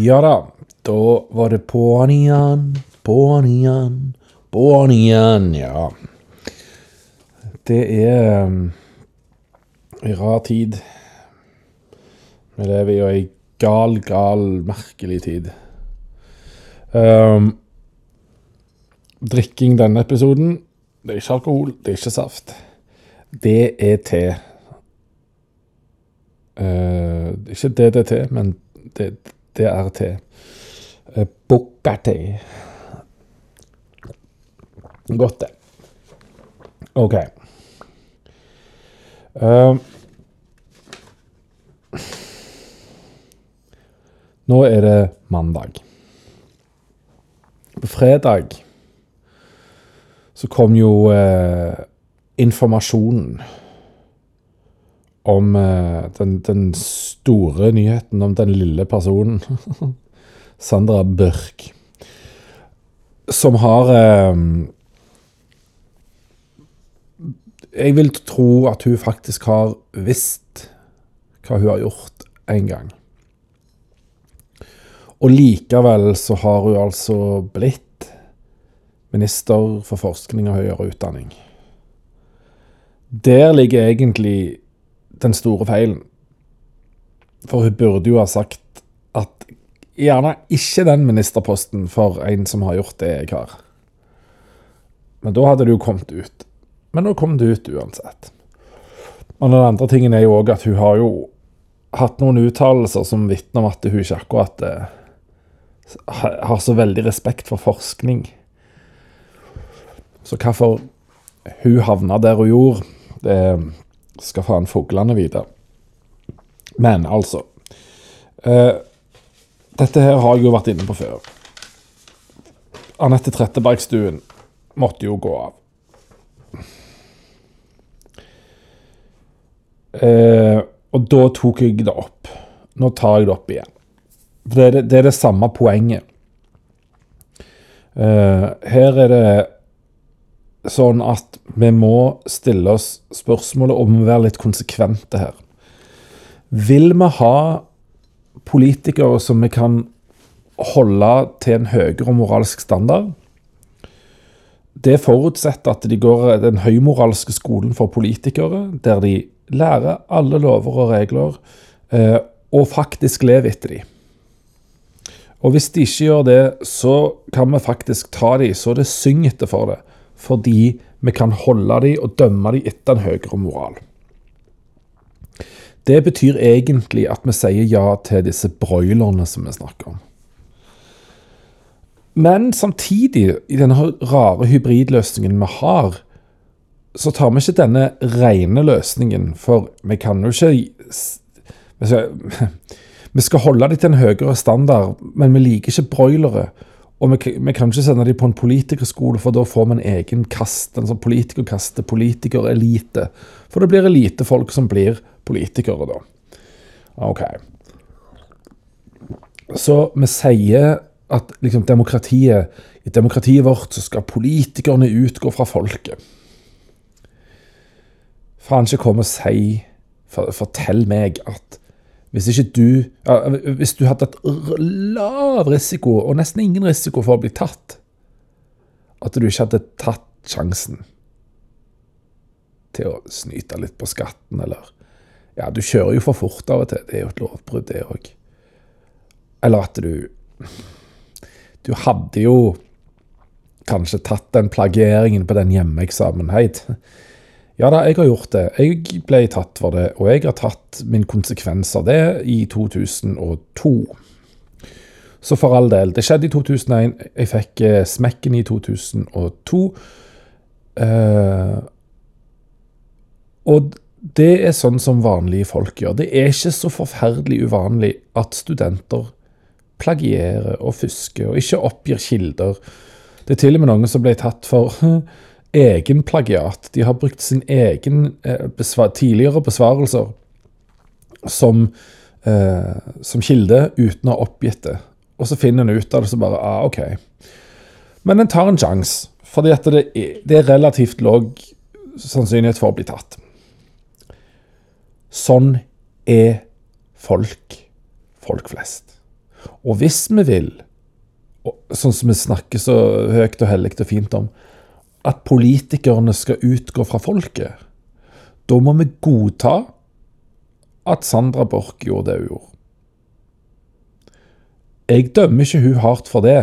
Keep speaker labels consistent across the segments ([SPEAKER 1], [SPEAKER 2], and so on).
[SPEAKER 1] Ja da, da var det på'n igjen, på'n igjen, på'n igjen, ja. Det er um, en rar tid. Vi lever i ei gal, gal, merkelig tid. Um, drikking denne episoden, det er ikke alkohol, det er ikke saft. Det er te. Uh, ikke DDT, men det, DRT. Uh, Bukka-te. Godt, det. OK. Uh, nå er det mandag. På fredag så kom jo eh, informasjonen om eh, den, den, store nyheten om den lille personen, Sandra Børk, som har eh, Jeg vil tro at hun faktisk har visst hva hun har gjort en gang. Og likevel så har hun altså blitt minister for forskning og høyere utdanning. Der ligger egentlig den store feilen. For hun burde jo ha sagt at gjerne ikke den ministerposten for en som har gjort det jeg har. Men da hadde det jo kommet ut. Men nå kom det ut uansett. Og den andre tingen er jo òg at hun har jo hatt noen uttalelser som vitner om at hun ikke akkurat eh, har så veldig respekt for forskning. Så hvorfor hun havna der hun gjorde, det skal faen fuglene vite. Men altså eh, Dette her har jeg jo vært inne på før. Anette Trettebergstuen måtte jo gå av. Eh, og da tok jeg det opp. Nå tar jeg det opp igjen. Det er det, det, er det samme poenget. Uh, her er det sånn at vi må stille oss spørsmålet om å være litt konsekvente her. Vil vi ha politikere som vi kan holde til en høyere moralsk standard? Det forutsetter at de går den høymoralske skolen for politikere, der de lærer alle lover og regler, uh, og faktisk lever etter dem. Og hvis de ikke gjør det, så kan vi faktisk ta dem så det synger for det. Fordi vi kan holde dem og dømme dem etter en høyere moral. Det betyr egentlig at vi sier ja til disse broilerne som vi snakker om. Men samtidig, i denne rare hybridløsningen vi har, så tar vi ikke denne rene løsningen, for vi kan jo ikke Vi skal holde dem til en høyere standard, men vi liker ikke broilere. Og vi, vi kan ikke sende dem på en politikerskole, for da får vi en egen kast, en sånn politikerkaste, politikerelite. For det blir elitefolk som blir politikere, da. OK. Så vi sier at liksom, demokratiet, i demokratiet vårt så skal politikerne utgå fra folket. Faen ikke kom og si Fortell meg at hvis du Hvis du hadde hatt lav risiko, og nesten ingen risiko for å bli tatt, at du ikke hadde tatt sjansen til å snyte litt på skatten, eller Ja, du kjører jo for fort av og til. Det er jo et lovbrudd, det òg. Eller at du Du hadde jo kanskje tatt den plagieringen på den hjemmeeksamen. Hei, ja da, jeg har gjort det. Jeg ble tatt for det, og jeg har tatt min konsekvens av det i 2002. Så for all del. Det skjedde i 2001. Jeg fikk eh, smekken i 2002. Uh, og det er sånn som vanlige folk gjør. Det er ikke så forferdelig uvanlig at studenter plagierer og fusker og ikke oppgir kilder. Det er til og med noen som ble tatt for egen plagiat. De har brukt sin egen eh, besvar, tidligere besvarelser som, eh, som, kilde uten å ha oppgitt det. Og så finner en ut av det, så bare ah, OK. Men en tar en sjanse, fordi at det det er relativt lav sannsynlighet for å bli tatt. Sånn er folk, folk flest. Og hvis vi vil, sånn som vi snakker så høyt og hellig og fint om, at politikerne skal utgå fra folket, da må vi godta at Sandra Borch gjorde det hun gjorde. Jeg dømmer ikke hun hardt for det.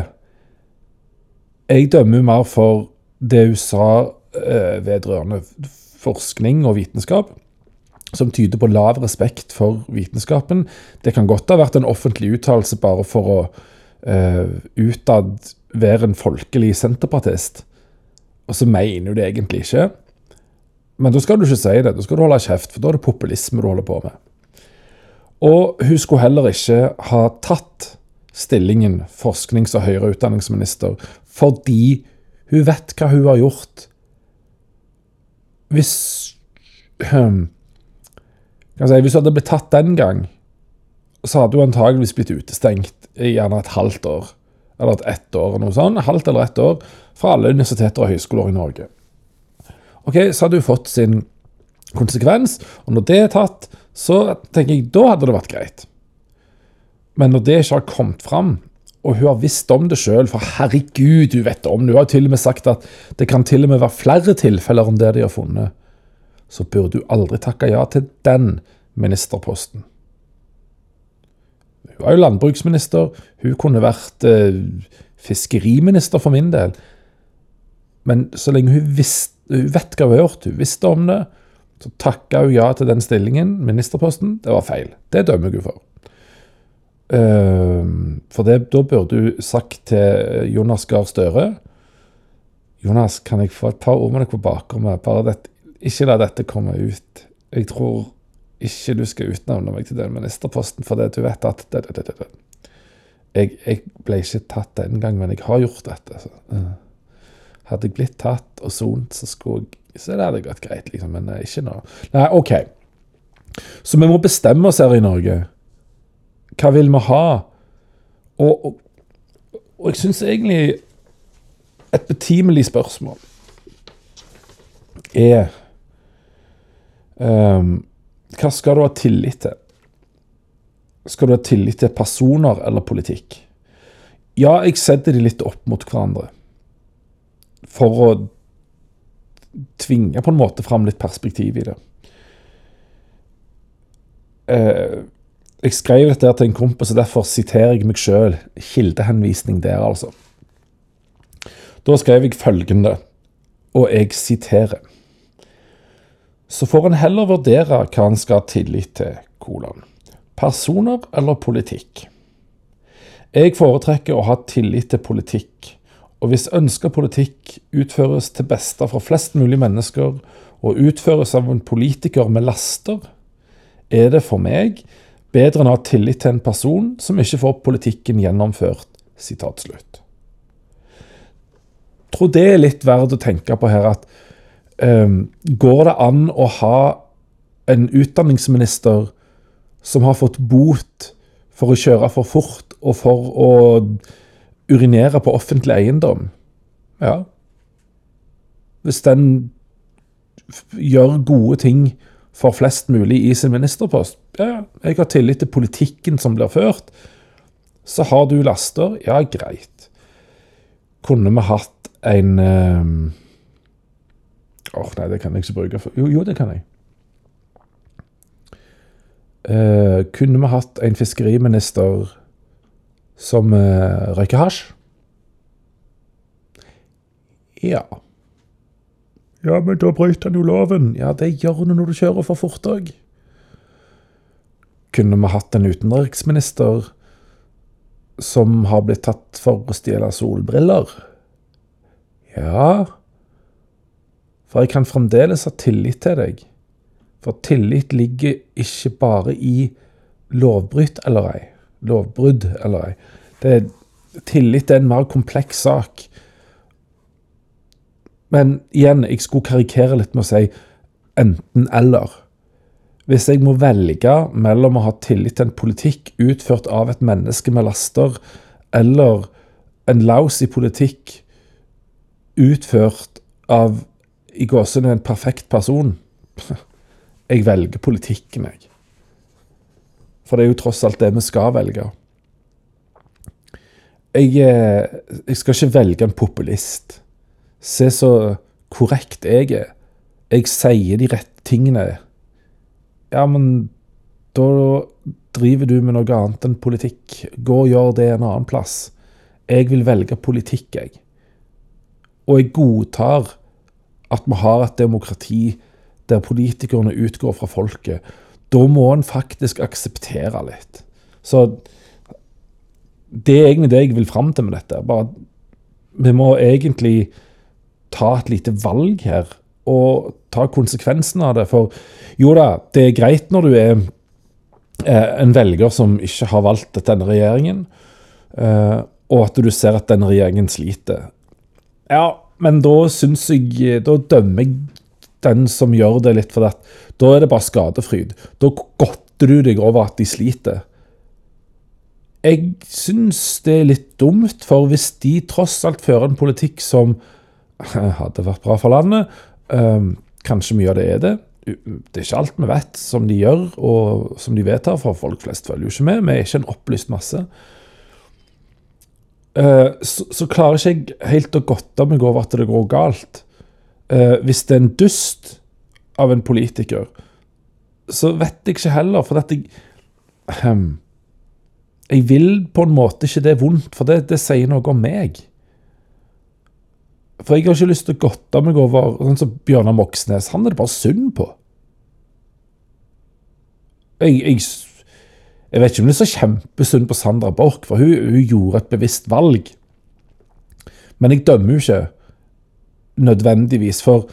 [SPEAKER 1] Jeg dømmer mer for det hun sa eh, vedrørende forskning og vitenskap, som tyder på lav respekt for vitenskapen. Det kan godt ha vært en offentlig uttalelse bare for å uh, utad være en folkelig senterpartist. Og så mener hun det egentlig ikke. Men da skal du ikke si det, da skal du holde kjeft, for da er det populisme du holder på med. Og hun skulle heller ikke ha tatt stillingen forsknings- og høyere utdanningsminister fordi hun vet hva hun har gjort. Hvis hmm, si, Hvis hun hadde blitt tatt den gang, så hadde hun antageligvis blitt utestengt i gjerne et halvt år. Eller et ett år, noe sånt. Halvt eller ett år fra alle universiteter og høyskoler i Norge. Ok, Så hadde hun fått sin konsekvens, og når det er tatt, så tenker jeg da hadde det vært greit. Men når det ikke har kommet fram, og hun har visst om det sjøl, for herregud, hun vet om det. Hun har til og med sagt at det kan til og med være flere tilfeller enn det de har funnet. Så burde hun aldri takke ja til den ministerposten. Hun var jo landbruksminister. Hun kunne vært eh, fiskeriminister for min del. Men så lenge hun, visst, hun vet hva hun har gjort, hun visste om det, så takka hun ja til den stillingen, ministerposten. Det var feil. Det dømmer henne for. Uh, for det, da burde hun sagt til Jonas Gahr Støre Jonas, kan jeg få et par ord med deg på bakrommet? Bare dette, ikke la dette komme ut. Jeg tror ikke du skal utnevne meg til den ministerposten, for du vet at det, det, det, jeg, jeg, ble ikke tatt den gang, men jeg har gjort dette. Så, hadde jeg blitt tatt og sont, så skulle jeg Så det hadde gått greit, liksom, men uh, ikke nå. Nei, OK. Så vi må bestemme oss her i Norge. Hva vil vi ha? Og, og, og jeg syns egentlig et betimelig spørsmål er um, Hva skal du ha tillit til? Skal du ha tillit til personer eller politikk? Ja, jeg setter de litt opp mot hverandre. For å tvinge på en måte fram litt perspektiv i det. Uh, jeg skrev dette til en kompis, og derfor siterer jeg meg sjøl. Kildehenvisning der, altså. Da skrev jeg følgende, og jeg siterer. Så får en heller vurdere hva en skal ha tillit til, kolon. Personer eller politikk? Jeg foretrekker å ha tillit til politikk, og hvis ønska politikk utføres til beste for flest mulig mennesker, og utføres av en politiker med laster, er det for meg Bedre enn å ha tillit til en person som ikke får politikken gjennomført. Sitat slutt. Tror det er litt verdt å tenke på her at går det an å ha en utdanningsminister som har fått bot for å kjøre for fort og for å urinere på offentlig eiendom? Ja. Hvis den gjør gode ting for flest mulig i sin ministerpost. Ja, jeg har tillit til politikken som blir ført. Så har du laster. Ja, greit. Kunne vi hatt en ehm, Åh, oh, nei, det kan jeg ikke bruke. For. Jo, jo, det kan jeg. Uh, kunne vi hatt en fiskeriminister som uh, røyker hasj? Ja. Ja, men da bryter han jo loven. Ja, det gjør han når du kjører for fort òg. Kunne vi hatt en utenriksminister som har blitt tatt for å stjele solbriller? Ja For jeg kan fremdeles ha tillit til deg. For tillit ligger ikke bare i lovbryt eller ei. Lovbrudd eller ei. Det, tillit er en mer kompleks sak. Men igjen, jeg skulle karikere litt med å si enten-eller. Hvis jeg må velge mellom å ha tillit til en politikk utført av et menneske med laster, eller en lousy politikk utført av i gåsene en perfekt person Jeg velger politikken, jeg. For det er jo tross alt det vi skal velge. jeg, eh, jeg skal ikke velge en populist. Se så korrekt jeg er. Jeg sier de rette tingene. Ja, men da driver du med noe annet enn politikk. Gå og gjør det en annen plass. Jeg vil velge politikk, jeg. Og jeg godtar at vi har et demokrati der politikerne utgår fra folket. Da må en faktisk akseptere litt. Så det er egentlig det jeg vil fram til med dette. Bare vi må egentlig ta et lite valg her og ta konsekvensen av det. For jo da, det er greit når du er eh, en velger som ikke har valgt denne regjeringen, eh, og at du ser at denne regjeringen sliter. Ja, men da syns jeg Da dømmer jeg den som gjør det litt for det. Da er det bare skadefryd. Da godter du deg over at de sliter. Jeg syns det er litt dumt, for hvis de tross alt fører en politikk som hadde vært bra for landet, um, kanskje mye av det er det. Det er ikke alt vi vet som de gjør og som de vedtar, for folk flest følger jo ikke med. Vi er ikke en opplyst masse. Uh, så, så, klarer ikke jeg helt å godte meg over at det går galt. Uh, hvis det er en dust av en politiker, så vet jeg ikke heller, for at jeg jeg vil på en måte ikke det vondt, for det, det sier noe om meg. For jeg har ikke lyst til å godte meg over sånn som Bjørnar Moxnes. Han er det bare synd på. Jeg, jeg, jeg, vet ikke om det er så kjempesynd på Sandra Borch, for hun, hun, gjorde et bevisst valg. Men jeg dømmer jo ikke nødvendigvis, for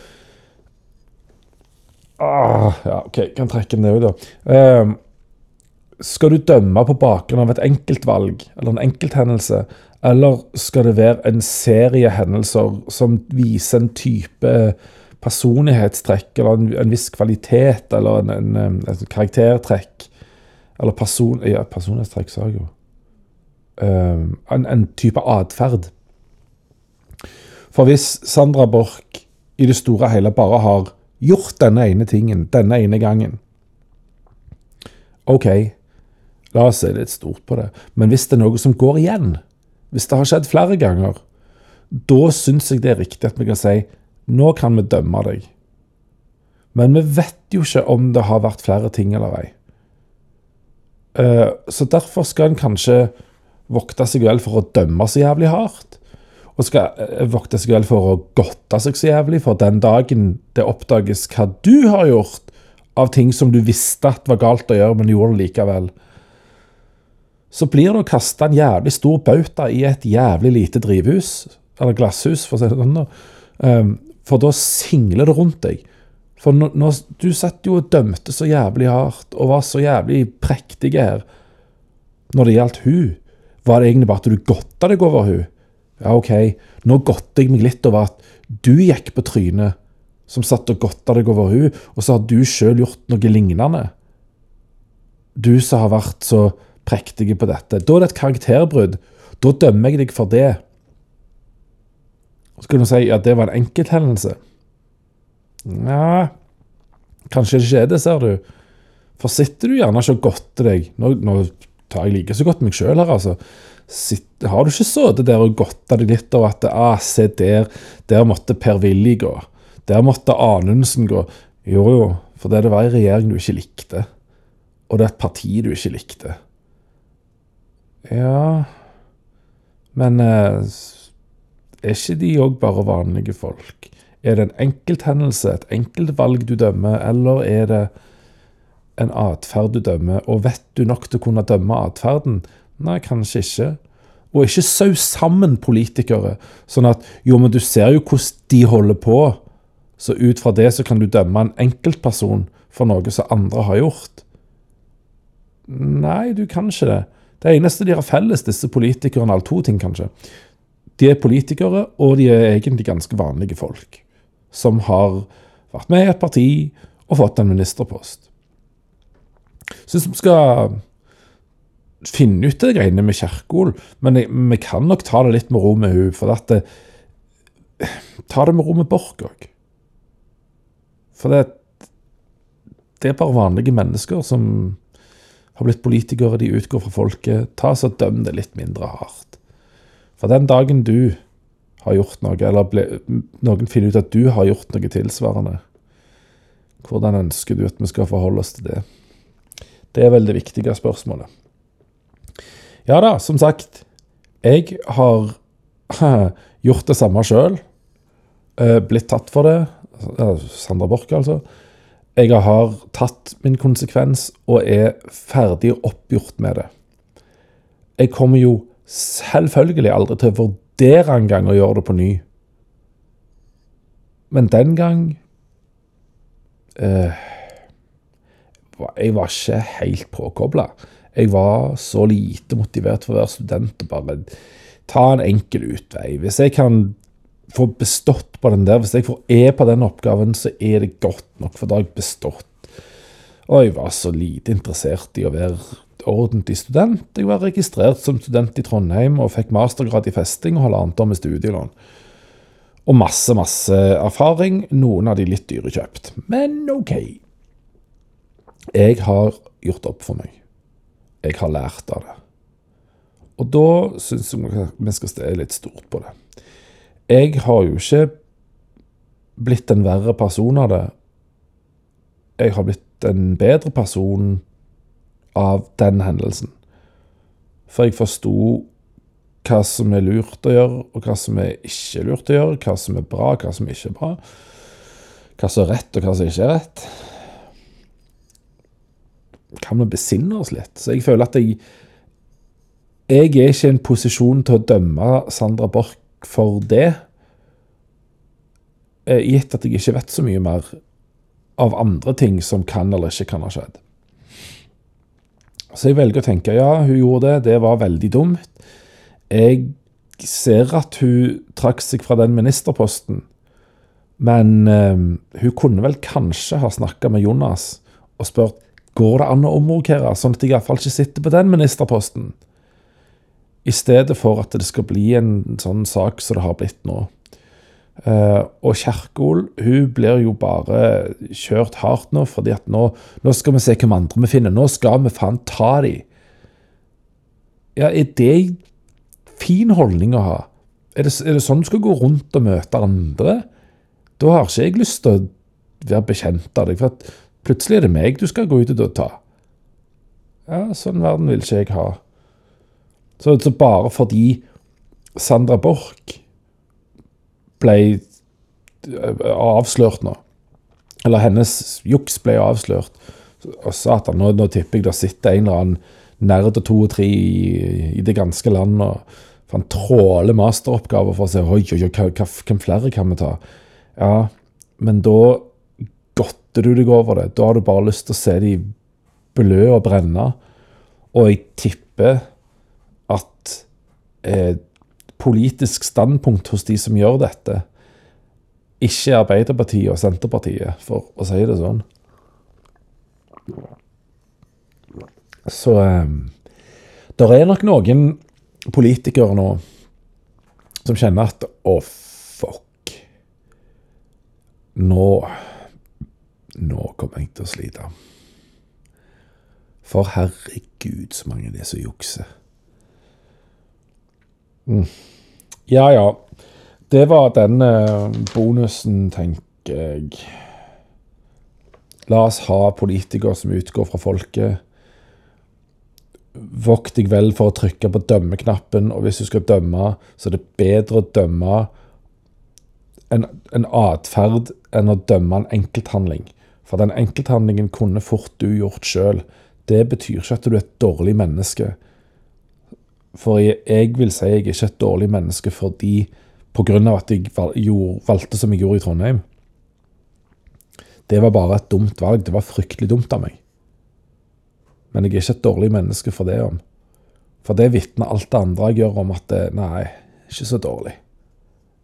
[SPEAKER 1] ah, Ja, OK, jeg kan trekke den ut, da. Uh, skal du dømme på bakgrunn av et enkeltvalg eller en enkelthendelse, eller skal det være en serie hendelser som viser en type personlighetstrekk eller en, en viss kvalitet eller en, en, en karaktertrekk? Eller person, ja, personlighetstrekk, sa jeg jo. Um, en, en, type atferd. For hvis Sandra Borch i det store og hele bare har gjort denne ene tingen denne ene gangen OK, La oss se litt stort på det. Men hvis det er noe som går igjen, hvis det har skjedd flere ganger, da syns jeg det er riktig at vi kan si nå kan vi dømme deg. Men vi vet jo ikke om det har vært flere ting eller ei. Eh, så derfor skal en kanskje vokte seg vel for å dømme så jævlig hardt. Og skal eh, vokte seg vel for å godte seg så jævlig for den dagen det oppdages hva du har gjort av ting som du visste at var galt å gjøre, men gjorde det likevel så blir det å kaste en jævlig stor bauta i et jævlig lite drivhus, eller glasshus, for å si det sånn. Um, for da singler det rundt deg. For når, når, du satt jo og dømte så jævlig hardt, og var så jævlig prektig her når det gjaldt hun, var det egentlig bare at du godta deg over hun. Ja, OK, nå godter jeg meg litt over at du gikk på trynet, som satt og godta deg over hun, og så har du sjøl gjort noe lignende. Du som har vært så prektig på dette. Da er det et karakterbrudd. Da dømmer jeg deg for det. Så kan du si at det var en enkelthendelse. Nja Kanskje det ikke det, ser du. For sitter du gjerne ikke og godter deg nå, nå, tar jeg like så godt meg sjøl her, altså. Sitt, har du ikke sittet der og godta deg litt over at ah, se der, der måtte Per-Willy gå. Der måtte Anundsen gå. Jo, jo, for det, det var ei regjering du ikke likte. Og det er et parti du ikke likte. Ja Men eh, er ikke de òg bare vanlige folk? Er det en enkelthendelse, et enkeltvalg du dømmer, eller er det en atferd du dømmer? Og vet du nok til å kunne dømme atferden? Nei, kanskje ikke. Og ikke saus sammen politikere, sånn at jo, men du ser jo hvordan de holder på, så ut fra det så kan du dømme en enkeltperson for noe som andre har gjort. Nei, du kan ikke det. Det eneste de har felles, disse politikerne, alle to ting kanskje, de er politikere, og de er egentlig ganske vanlige folk. Som har vært med i et parti og fått en ministerpost. Syns vi skal finne ut det greiene med Kjerkol, men vi kan nok ta det litt med ro med henne. for at det, Ta det med ro med Borch òg. For det, det er bare vanlige mennesker som har blitt politikere, de utgår fra folket. Ta så Døm det litt mindre hardt. For den dagen du har gjort noe, eller ble, noen finner ut at du har gjort noe tilsvarende, hvordan ønsker du at vi skal forholde oss til det? Det er vel det viktige spørsmålet. Ja da, som sagt. Jeg har gjort det samme sjøl. Eh, blitt tatt for det. Sandra Borch, altså. Jeg har tatt min konsekvens og er ferdig oppgjort med det. Jeg kommer jo selvfølgelig aldri til å vurdere engang å gjøre det på ny. Men den gang eh, Jeg var ikke helt påkobla. Jeg var så lite motivert for å være student og bare ta en enkel utvei. Hvis jeg kan få bestått på den der, hvis jeg får E på den oppgaven, så er det godt nok, for da har jeg bestått. Og jeg var så lite interessert i å være ordentlig student. Jeg var registrert som student i Trondheim og fikk mastergrad i festing og halvannet år med studielån. Og masse, masse erfaring. Noen av de litt dyre kjøpt. Men OK. Jeg har gjort opp for meg. Jeg har lært av det. Og da syns jeg vi skal stå litt stort på det. Jeg har jo ikke blitt en verre person av det. Jeg har blitt en bedre person av den hendelsen. For jeg forsto hva som er lurt å gjøre, og hva som er ikke lurt å gjøre. Hva som er bra, hva som ikke er bra. Hva som er rett, og hva som ikke er rett. Kan vi besinne oss litt? Så jeg føler at jeg Jeg er ikke i en posisjon til å dømme Sandra Borch for det. Eh, gitt at jeg ikke vet så mye mer av andre ting som kan eller ikke kan ha skjedd. Så jeg velger å tenke ja, hun gjorde det, det var veldig dumt. Jeg ser at hun trakk seg fra den ministerposten, men eh, hun kunne vel kanskje ha snakka med Jonas og spurt går det an å omrokere, sånn at jeg iallfall ikke sitter på den ministerposten. I stedet for at det skal bli en sånn sak som det har blitt nå. Uh, og Kjerkol hun blir jo bare kjørt hardt nå, fordi at nå, nå skal vi se hvem andre vi finner. Nå skal vi faen ta de. Ja, er det en fin holdning å ha? Er det, er det, sånn du skal gå rundt og møte andre? Da har ikke jeg lyst til å være bekjent av deg, for plutselig er det meg du skal gå ut og ta. Ja, sånn verden vil ikke jeg ha. Så, så bare fordi Sandra Borch ble eh, avslørt nå. Eller hennes juks ble avslørt. Og satan, nå, nå tipper jeg det sitter en eller annen nerd og to og tre i, i det ganske land og han tråler masteroppgaver for å se oi, oi, oi, hvem flere kan vi ta? Ja, men da godter du deg over det. Da har du bare lyst til å se de blø og brenne. Og jeg tipper at eh, politisk standpunkt hos de som gjør dette, ikke Arbeiderpartiet og Senterpartiet, for å si det sånn. Så eh, det er nok noen politikere nå som kjenner at å, oh, fuck. Nå Nå kommer jeg til å slite. For herregud, så mange det er som jukser. Mm. Ja, ja. Det var den eh, bonusen, tenker jeg. La oss ha politikere som utgår fra folket. Vokt deg vel for å trykke på dømmeknappen, og hvis du skal dømme, så er det bedre å dømme en, en atferd enn å dømme en enkelthandling. For den enkelthandlingen kunne fort du gjort sjøl. Det betyr ikke at du er et dårlig menneske. For jeg, jeg, vil si jeg er ikke et dårlig menneske fordi pga. at jeg valgte som jeg gjorde i Trondheim. Det var bare et dumt valg. Det var fryktelig dumt av meg. Men jeg er ikke et dårlig menneske for det om. For det vitner alt det andre jeg gjør om at det, nei, ikke så dårlig.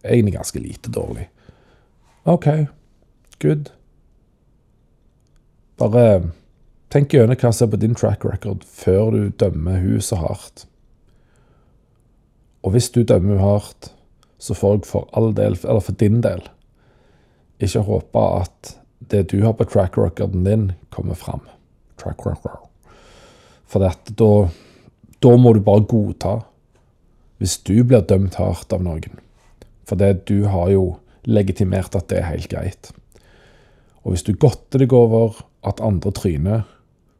[SPEAKER 1] Egentlig ganske lite dårlig. OK, good. Bare tenk gjennom hva som er på din track record før du dømmer hun så hardt. Og hvis du dømmer henne hardt, så får jeg for all del, eller for din del, ikke håpe at det du har på track recorden din, kommer fram. Track record. For da, da må du bare godta hvis du blir dømt hardt av noen. For det du har jo legitimert at det er helt greit. Og hvis du godter deg over at andre tryner,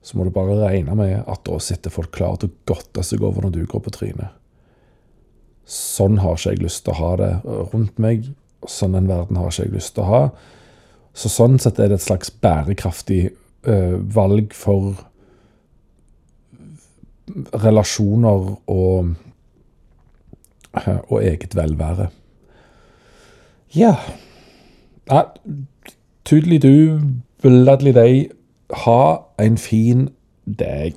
[SPEAKER 1] så må du bare regne med at da sitter folk klare til å godte seg over når du går på trynet. Sånn har ikke jeg lyst til å ha det rundt meg. Sånn en verden har ikke jeg lyst til å ha. Så sånn sett er det et slags bærekraftig uh, valg for relasjoner og, uh, og eget velvære. Ja ja, Tudeli du, bloodly deg. Ha en fin dag.